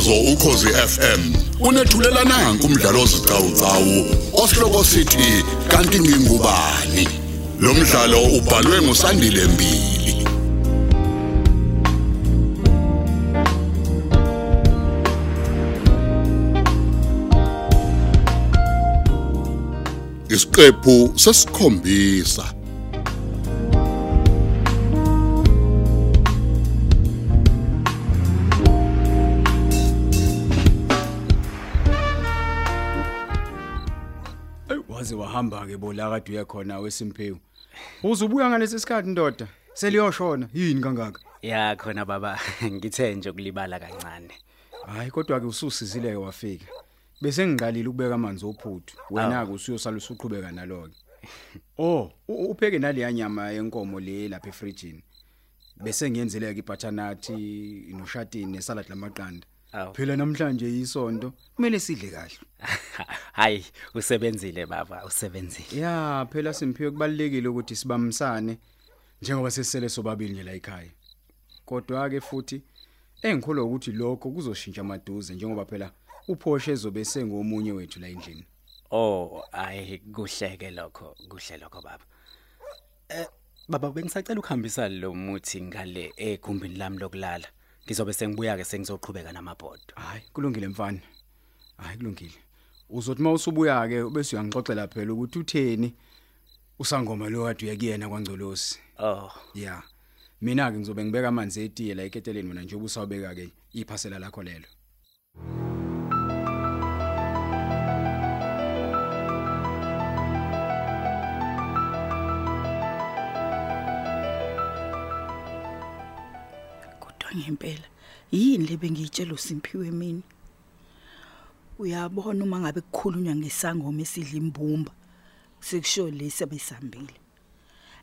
umsakazo ukhosi FM unethulela nanku umdlalo ozicawucawu osihloko sithi kanti ngingubani? Lo mdlalo ubhalwe ngusandile mbili. Isiqephu sesikhombisa. Wahamba ke bola kade uyakhona wesimpiwe. Uzubuya ngalesi sikhathi ndoda. Seliyoshona yini kangaka? Ya khona baba ngithe nje ukulibala kancane. Hayi kodwa ke ususizile ke wafika. Bese ngiqalile ukubeka amanzi ophuthu. Wena ke usuyosala usuqhubeka naloke. Oh, u- upheke nale nyama yenkomo le lapha efrijini. Bese ngiyenzile ke ibutternut noshatini nesalad lamaqanda. Awu. Phela namhlanje isonto kumele sidle kahle. Hayi usebenzile baba usebenzile. Ya phela simphiwe kubalekile ukuthi sibamsane njengoba sesele sobabili nje la ekhaya. Kodwa ke futhi engikholwa ukuthi lokho kuzoshintsha maduze njengoba phela uphoshe ezobe sengomunye wethu la endlini. Oh ayi kuhleke lokho kuhle lokho baba. Eh baba bengisacela ukuhambisa lo muthi ngale egumbini lami lokulala. Ngizobe sengibuya ke sengizoqhubeka namabhodo. Hayi kulungile mfana. Hayi kulungile. Uzothi mawusubuya ke bese uyangixoxela phela ukuthi utheni usangoma lo kade uyakuyena kwaNgcolosi. Oh Ya. Mina ke ngizobe ngibeka amanzi etiye la eketeleni mina njengoba usawubeka ke iphasela lakho lelo. Ngempela. Yini le bengiyitshela uSimphiwe mina? Uyabona uma ngabe kukhulunywa ngesangoma esidla imbumba sekusho lesi abesambile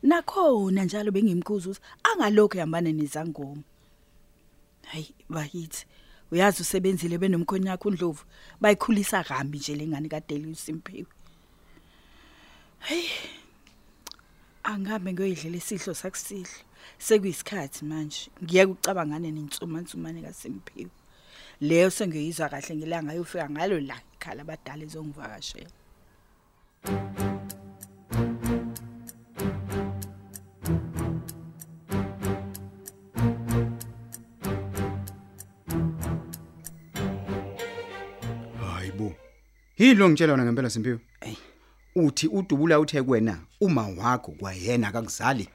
nakhona njalo bengimkhuza ukuthi angalokho ehambane nezangoma. Hayi bayithi uyazi usebenzile benomkhonyo yakho uNdlovu bayikhulisa kambi nje lengane kaDeli uSimphiwe hey angabe ngiyoyidlela isidlo sakusidlo sekuyisikhathi manje ngiyeke ucabangane nensuma nsumane kaSimphiwe leyo sengiyoyizwa kahle ngilanga yofika ngalo la ikhala abadala ezongivakashela Hayibo. Yilo ngitshela wona ngempela Simpiwe. Ey. Uthi udubula uthe kuwena uma wakho kwayena akakuzali.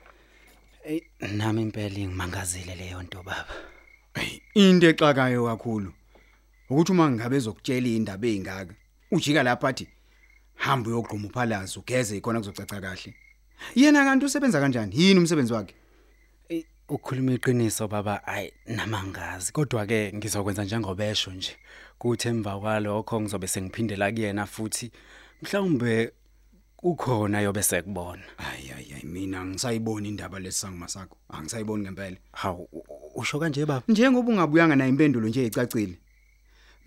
Ey nami impela ngimangazile leyo nto baba. Ey, into exakayo kakhulu. Ukuthi uma ngabe ezokutshela indaba ezingaka, ujika lapha athi hamba uyogquma uphalaza ugeze ikhona kuzocaca kahle. Yena kanti usebenza kanjani? Yini umsebenzi wakhe? Ey, ukhuluma iqiniso baba ayi namangazi kodwa ke ngizokwenza njengobesho nje kuthi emva kwalokho ngizobe sengiphindela kuyena futhi mhlawumbe ukhona yobe sekubona hayi mina ngisayibona indaba lesangoma sakho. Angisayiboni ngempela. hawu usho kanje baba Njengoba ungabuyanga na impendulo nje ecacile.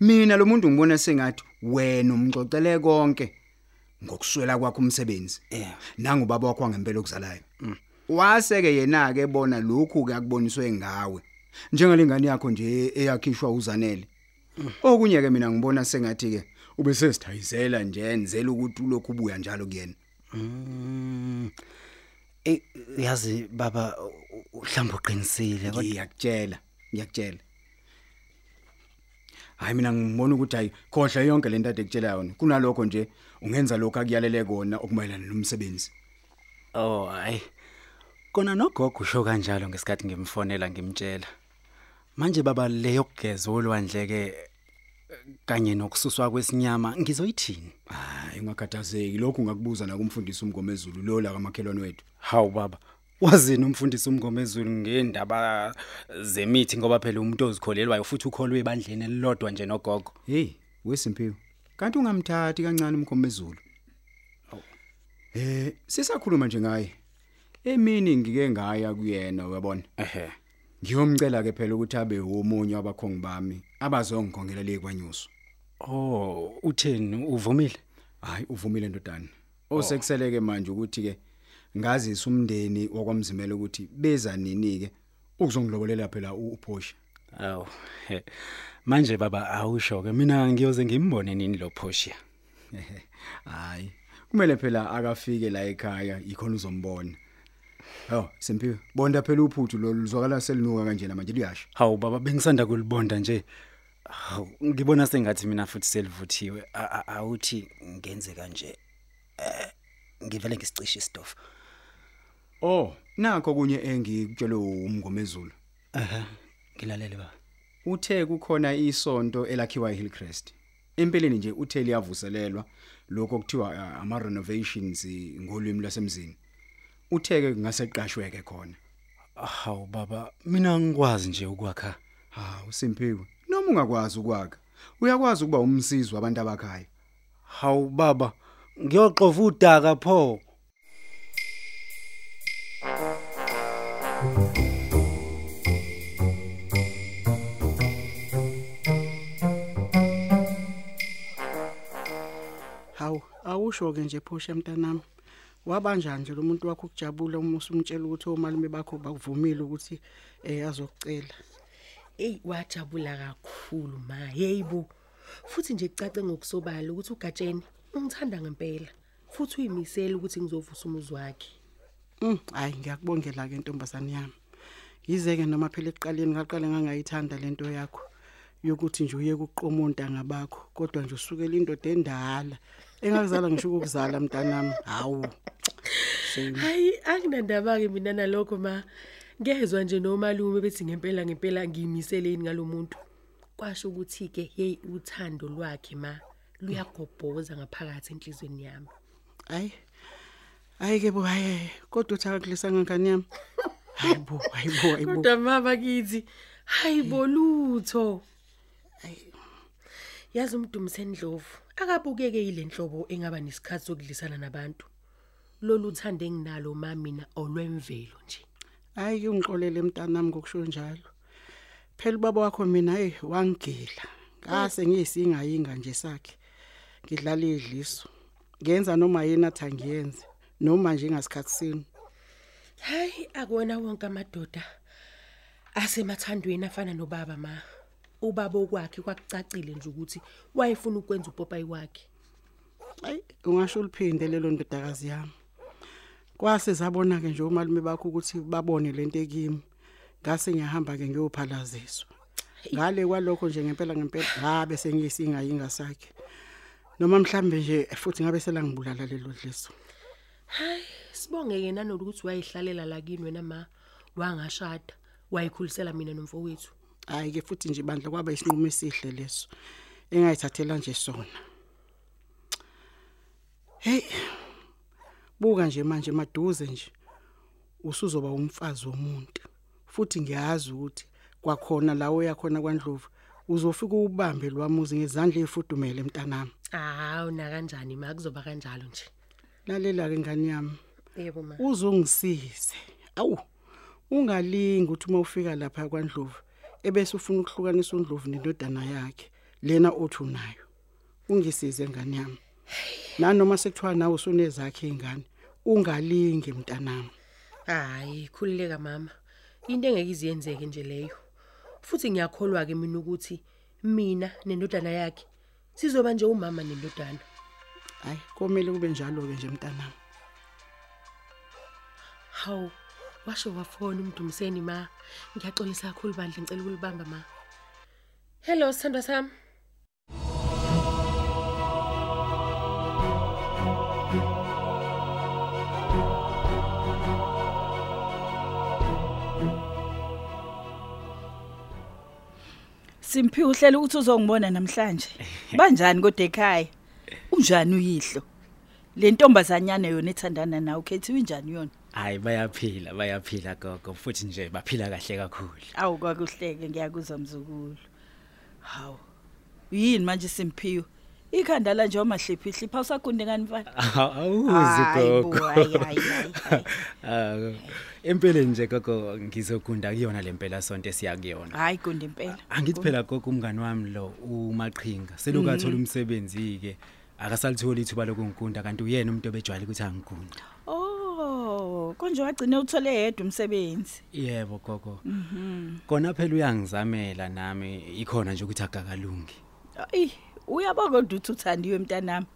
Mina lo muntu ngibona sengathi wena umxoxele konke ngokuswela kwakho umsebenzi. Yeah. Nangu baba wakho ngempela okuzalayo. Waseke yena ke bona lokhu ke akuboniswe ngawe. Njengalengane yakho nje eyakhishwa uzanele. Okunye ke mina ngibona sengathi ke ube sesithayizela nje enzela ukuthi ulokhu ubuya njalo kuyena. Mm. Eh yazi baba u- uhlamba uqinisile kodwa Ngiyakutshela, ngiyakutshela. Hayi mina ngibona ukuthi hayi khohle yonke lento ade kutshela yona. Kunalokho nje ungenza lokho akuyalele kona okumayelana nomsebenzi. oh hayi kona nogogo usho kanjalo ngesikhathi ngimfonela ngimtshela manje baba leyo kugeza olwandleke kanye nokususwa kwesinyama ngizoyithini Hayi ungakhathazeki lokhu ngakubuza na kumfundisi umgomezulu lo la kamakhelwane wethu. hawu baba wazini umfundisi umngomezulu ngendaba zemithi ngoba phela umuntu ozikholelwayo futhi ukholwe ebandleni elilodwa nje nogogo Hey, wesimpiwe. Kanti ungamthathi kancane umgomezulu. Eh, sisakhuluma nje ngaye. Emini ngike ngaya kuyena uyabona. ehe Ngiyomcela ke phela ukuthi abe umunye wabakhongi bami abazongikhongela le kwanyuso. oh utheni uvumile Hayi uvumile ndodana. Osekuseleke manje ukuthi ke ngazisa umndeni wakwamzimela ukuthi beza nini ke ukuzongilobolela phela uPosha. Aw. he. Manje baba awusho ke mina ngiyoze ngimbone nini lo Portia. Hayi. Kumele phela akafike la ekhaya ikhona uzombona. Hawo, Simpiwe. Bonda phela uphuthu lo luzwakala selinuka kanjena manje liyasha. Hawu baba bengisanda kulibonda nje. Hawu ngibona sengathi mina futhi selivuthiwe. A- a- Awuthi ngenze kanje. Eh ngivele ngisicishe istofu. Oh, nakho kunye engikutshelwe umngomezulu. Aha. Ngilalele baba. Uthe kukhona isonto elakhiwa eHillcrest. Empeleni nje uthe liyavuselelwa lokho kuthiwa uh, ama renovations eh, ngolwimi lwasemzini. Utheke kungaseqashweke khona. Hawu baba mina ngikwazi nje ukwakha. Ha, uSimpiwe. Noma ungakwazi ukwakha, uyakwazi ukuba umsizi wabantu abakhaya. Hawu baba ngiyoxova udaka pho. Hawu, awusho ke nje phosha mntanami. Wabanjani nje lo muntu wakho ukujabula uma usumtshela ukuthi omalume bakho bakuvumile ukuthi eh azokucela. Ey wajabula kakhulu ma yeyibo futhi nje kucace ngokusobala ukuthi ugatsheni ungithanda ngempela futhi uyimisela ukuthi ngizovusa umuzi wakhe Mm, hayi ngiyakubongela ke ntombazane yami. Yize ke noma phela ekuqaleni ngaqale ngangayithanda lento yakho yokuthi nje uye kuqomonta ngabakho, kodwa nje usukela indoda endala engakuzala ngisho ukuzala mntanami. Hawu. Shame. hayi anginandaba ke mina nalokho ma ngezwe nje nomalume bethi ngempela ngempela ngiyimiseleni ngalomuntu kwasho ukuthi ke hey uthando lwakhe ma luyagobhoza ngaphakathi enhlizweni yami Hayi. Hayi ke bo hayi kodwa uthi akakulisa ngangani yami. Hayibo, hayibo, hayibo. kodwa mama kithi hayi bolutho Hayi. yazi umdumise endlovu akabukeke ile nhlobo engaba nesikhathi sokudlisana nabantu lolu thande enginalo ma mina olwemvelo nje Hayi ke ungixolele mntanami ngokusho njalo. Phela ubaba wakho mina hey wangigila. Ngase ngiyisingayinga nje sakhe. Ngidlala idliso. Ngenza noma yena athi angiyenze noma nje ngasikhatsini. hayi akuwona wonke amadoda asemathandweni afana nobaba ma ubaba okwakhe kwakucacile nje ukuthi wayefuna ukwenza upopayi wakhe Hayi ungasho liphinde lelo ndodakazi yami. Kwase zabona ke nje umalume bakho ukuthi babone lento ekimi. Ngase ngiyahamba ke ngiyophalaziswa. Ngale kwalokho nje ngempela ngempela ngabe sengiyisingayinga sakhe. Noma mhlambe nje futhi ngabe selangibulala lelo dliso. hayi sibongeke nanokuthi wayihlalela la kini wena ma wangashada wayikhulisela mina nomfowethu Hayi ke futhi nje bandla kwaba isinqumo esihle leso. Engayithathela nje sona. Hey. Buka nje manje maduze nje. Usuzoba umfazi womuntu. Futhi ngiyazi ukuthi kwakhona lawo yakhona kwaNdlovu uzofika ubambe lwamuzi ngezandla ezifudumele mntanami. hawu na kanjani ma kuzoba kanjalo nje Lalela ke ngani yami. yebo ma uzongisize awu ungalingi ukuthi uma ufika lapha kwaNdlovu ebese ufuna ukuhlukanisa uNdlovu nendodana yakhe lena othi unayo ungisize ngani yami nanoma sekuthiwa nawe usunezakhe izingane ungalingi mntanami. Hayi khulileka mama. Into engeke iziyenzeke nje leyo. Futhi ngiyakholwa ke mina ukuthi mina nendodana yakhe sizoba nje umama nendodana. Hayi komele kube njalo ke nje mntanami. Hawu washo wafona umdumiseni ma. Ngiyaxolisa kakhulu bandle ngicela ukulibamba ma. Hello sithandwa sami. Simphi uhlela ukuthi uzongibona namhlanje. Banjani kodwa ekhaya? Unjani uyihlo? Le ntombazanyana yona ethandana nawe ukhethiwe injani yona? Hayi bayaphila bayaphila gogo futhi nje baphila kahle kakhulu. Awu kwakuhleke ngiyakuzwa mzukulu. Hawu. Yini manje Simphiwe? Ikhanda la nje omahlephi hlipha usagunde ngani mfana? Awuzi gogo. bo, hayi, hayi, hayi, hayi. Ah empeleni nje gogo ngizokunda kuyona lempela sonke siya kuyona. Hayi gonde impela. Angithi phela gogo umngani wami lo umaqhinga selokathola umsebenzi ke akasalithola ithuba lokungikunda kanti uyena umuntu obejwayele ukuthi angikunda. Oh, konje wagcina uthole yedwa umsebenzi. Yebo gogo. Kona phela uyangizamela nami ikhona nje ukuthi akakalungi. Ayi, uyabona kodwa uthi uthandiwe mntanami.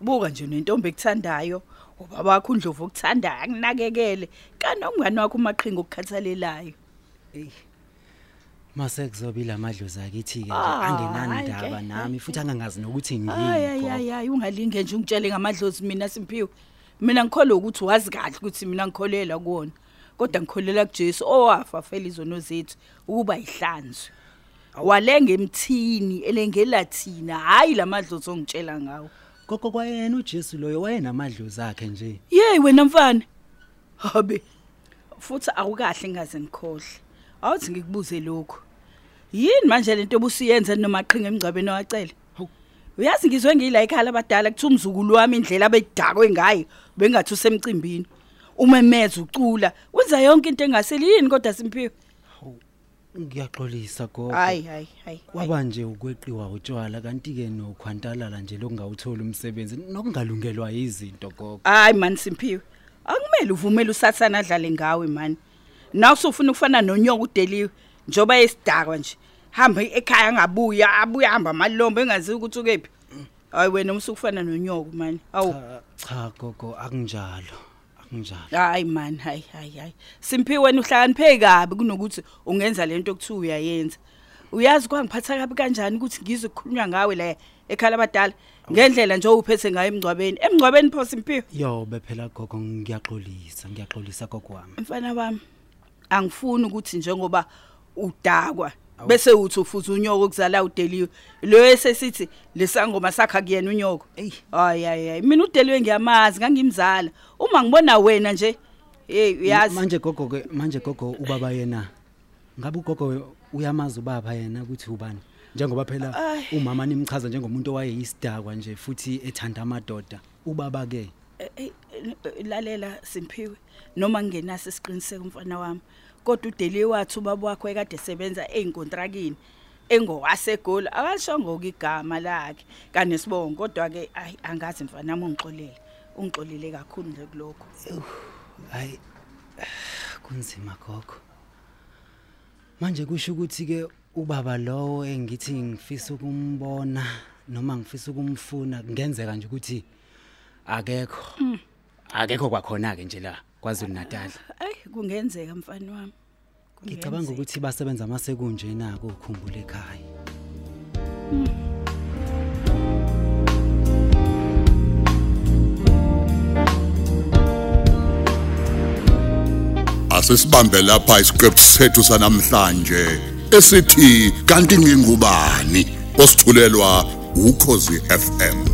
Buka nje nentombi ekuthandayo, ubaba wakho uNdlovu ukuthandayo akunakekele, kanomngane wakho umaqhinga okukhathalelayo. Mase kuzobila amadlozi akithi ke nje Ah, angenandaba hhayi ke, nami futhi angangazi nokuthi Hayi hayi ngiyini. hayi hayi ungalinge nje ungitshele ngamadlozi mina Simphiwe. Mina ngikholwa ukuthi wazi kahle ukuthi mina ngikholela kuona. Kodwa ngikholela kuJesu owafa fela izono zethu ukuba ihlanzwe. Walenga emthini elengelathina hayi lamadlozi ongitshela ngawo. Gogo kwayena uJesu loyo wayenamadlozi akhe nje. Yey wena mfana. Habe. Futhi awukahle ngaze ngikhohle. Awuthi ngikubuze lokho. Yini manje lento obusiyenza nomaqhinga emgcabeni wacela? Uyazi ngizwe ngila ekhaya abadala kuthi umzukulu wami indlela abedakwe ngayo bengathi usemcimbini. Umemeza ucula, wenza yonke into engaseli yini kodwa simphiwe. Ngiyaxolisa gogo. Hayi hayi hayi. Kwaba nje ukweqiwa utshwala kanti ke nokhwantalala nje lokungawuthola umsebenzi nokungalungelwa izinto gogo. Hayi man simphiwe. Akumele uvumele usathana adlale ngawe man. Nawu usufuna ukufana nonyoka udeliwe njoba esidakwa nje. Hamba ekhaya angabuya abuya hamba amalombo engazi ukuthi ukephi. Hayi wena umsukufana nonyoka man. Awu Cha cha gogo akunjalo. Akunjalo. hayi man hayi hayi hayi. Simphiwe wena uhlakaniphe kabi kunokuthi ungenza lento okuthiwa uyayenza. Uyazi kwangiphatha kabi kanjani ukuthi ngizwe ukukhulunywa ngawe la ekhala abadala ngendlela nje uphethe ngayo emgcwabeni. Emgcwabeni pho simphiwe. Yobe phela gogo ngiyaxolisa ngiyaxolisa gogo wami. mfana wami angifuni ukuthi njengoba udakwa bese uthi ufuza unyoko kuzala udeliwe lo esesithi lesangoma sakha kuyena unyoko Ey. hayi hayi hayi mina udeliwe ngiyamazi ngangimzala uma ngibona wena nje hey uyazi Manje gogo ke manje gogo ubaba yena. Ngabe ugogo uyamazi ubaba yena ukuthi ubani? Njengoba phela Ay. umama nimchaza njengomuntu owayeyisidakwa nje futhi ethanda amadoda. Ubaba ke Eh, eh, eh, lalela simphiwe noma ngingenaso isiqiniseko mfana wami kodwa udeliwe wathi ubaba wakho ekade sebenza einkontrakini engowasegoli akalishongo igama lakhe kanesibongo kodwa ke ayi angazi mfana wami ungixolele ungixolele kakhulu nje kulokho hayi kunzima gogo. Manje kusho ukuthi ke ubaba lowo engithi ngifisa ukumbona noma ngifisa ukumfuna kungenzeka nje ukuthi akekho. Akekho kwakhona ke nje la kwaZulu Natal. Kungenzeka mfana wami? Ngicabanga ukuthi basebenza masekunje nako ukukhumbula ekhaya. asisibambe lapha isiqephu sethu sanamhlanje esithi kanti ngingubani? Osithulelwa ukhozi FM